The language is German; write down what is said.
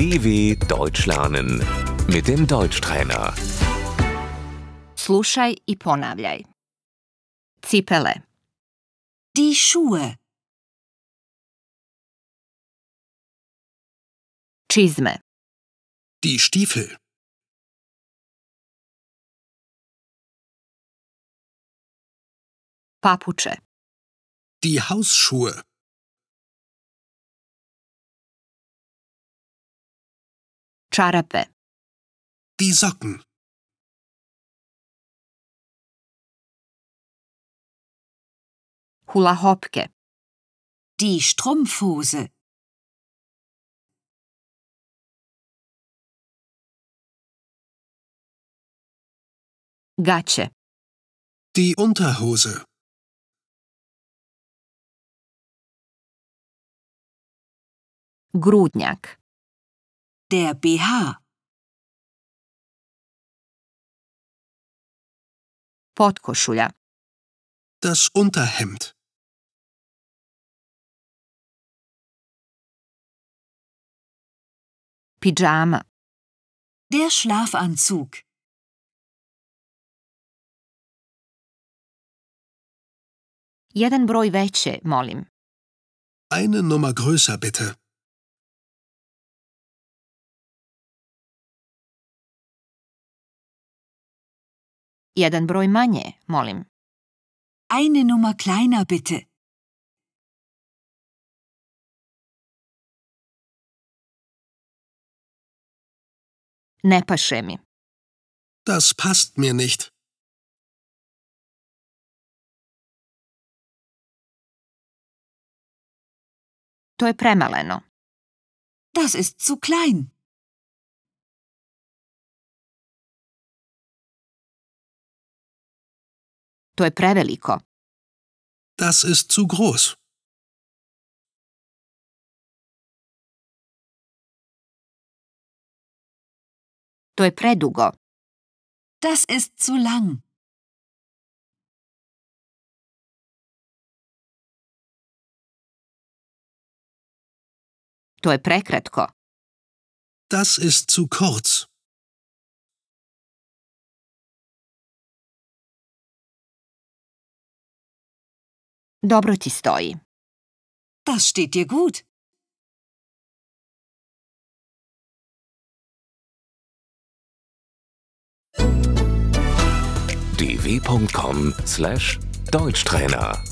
DW Deutsch lernen mit dem Deutschtrainer. Slušaj i ponavljaj. Cipele, Die Schuhe, čizme, Die Stiefel. papuče, Die Hausschuhe. Čarape, Die Socken. hula hopke, die Strumpfhose, gaće, Die Unterhose. grudnjak, der BH, potkošulja, Das Unterhemd. pidžama, der Schlafanzug, jedan broj veće, molim. Eine Nummer größer bitte. Jedan broj manje, molim. eine Nummer kleiner bitte, Ne paše mi. Das passt mir nicht. To je premaleno. das ist zu klein, To je preveliko. Das ist zu groß. To je predugo. das ist zu lang, To je prekratko. Das ist zu kurz. Dobro ti stoji. das steht dir gut. dw.com/deutschtrainer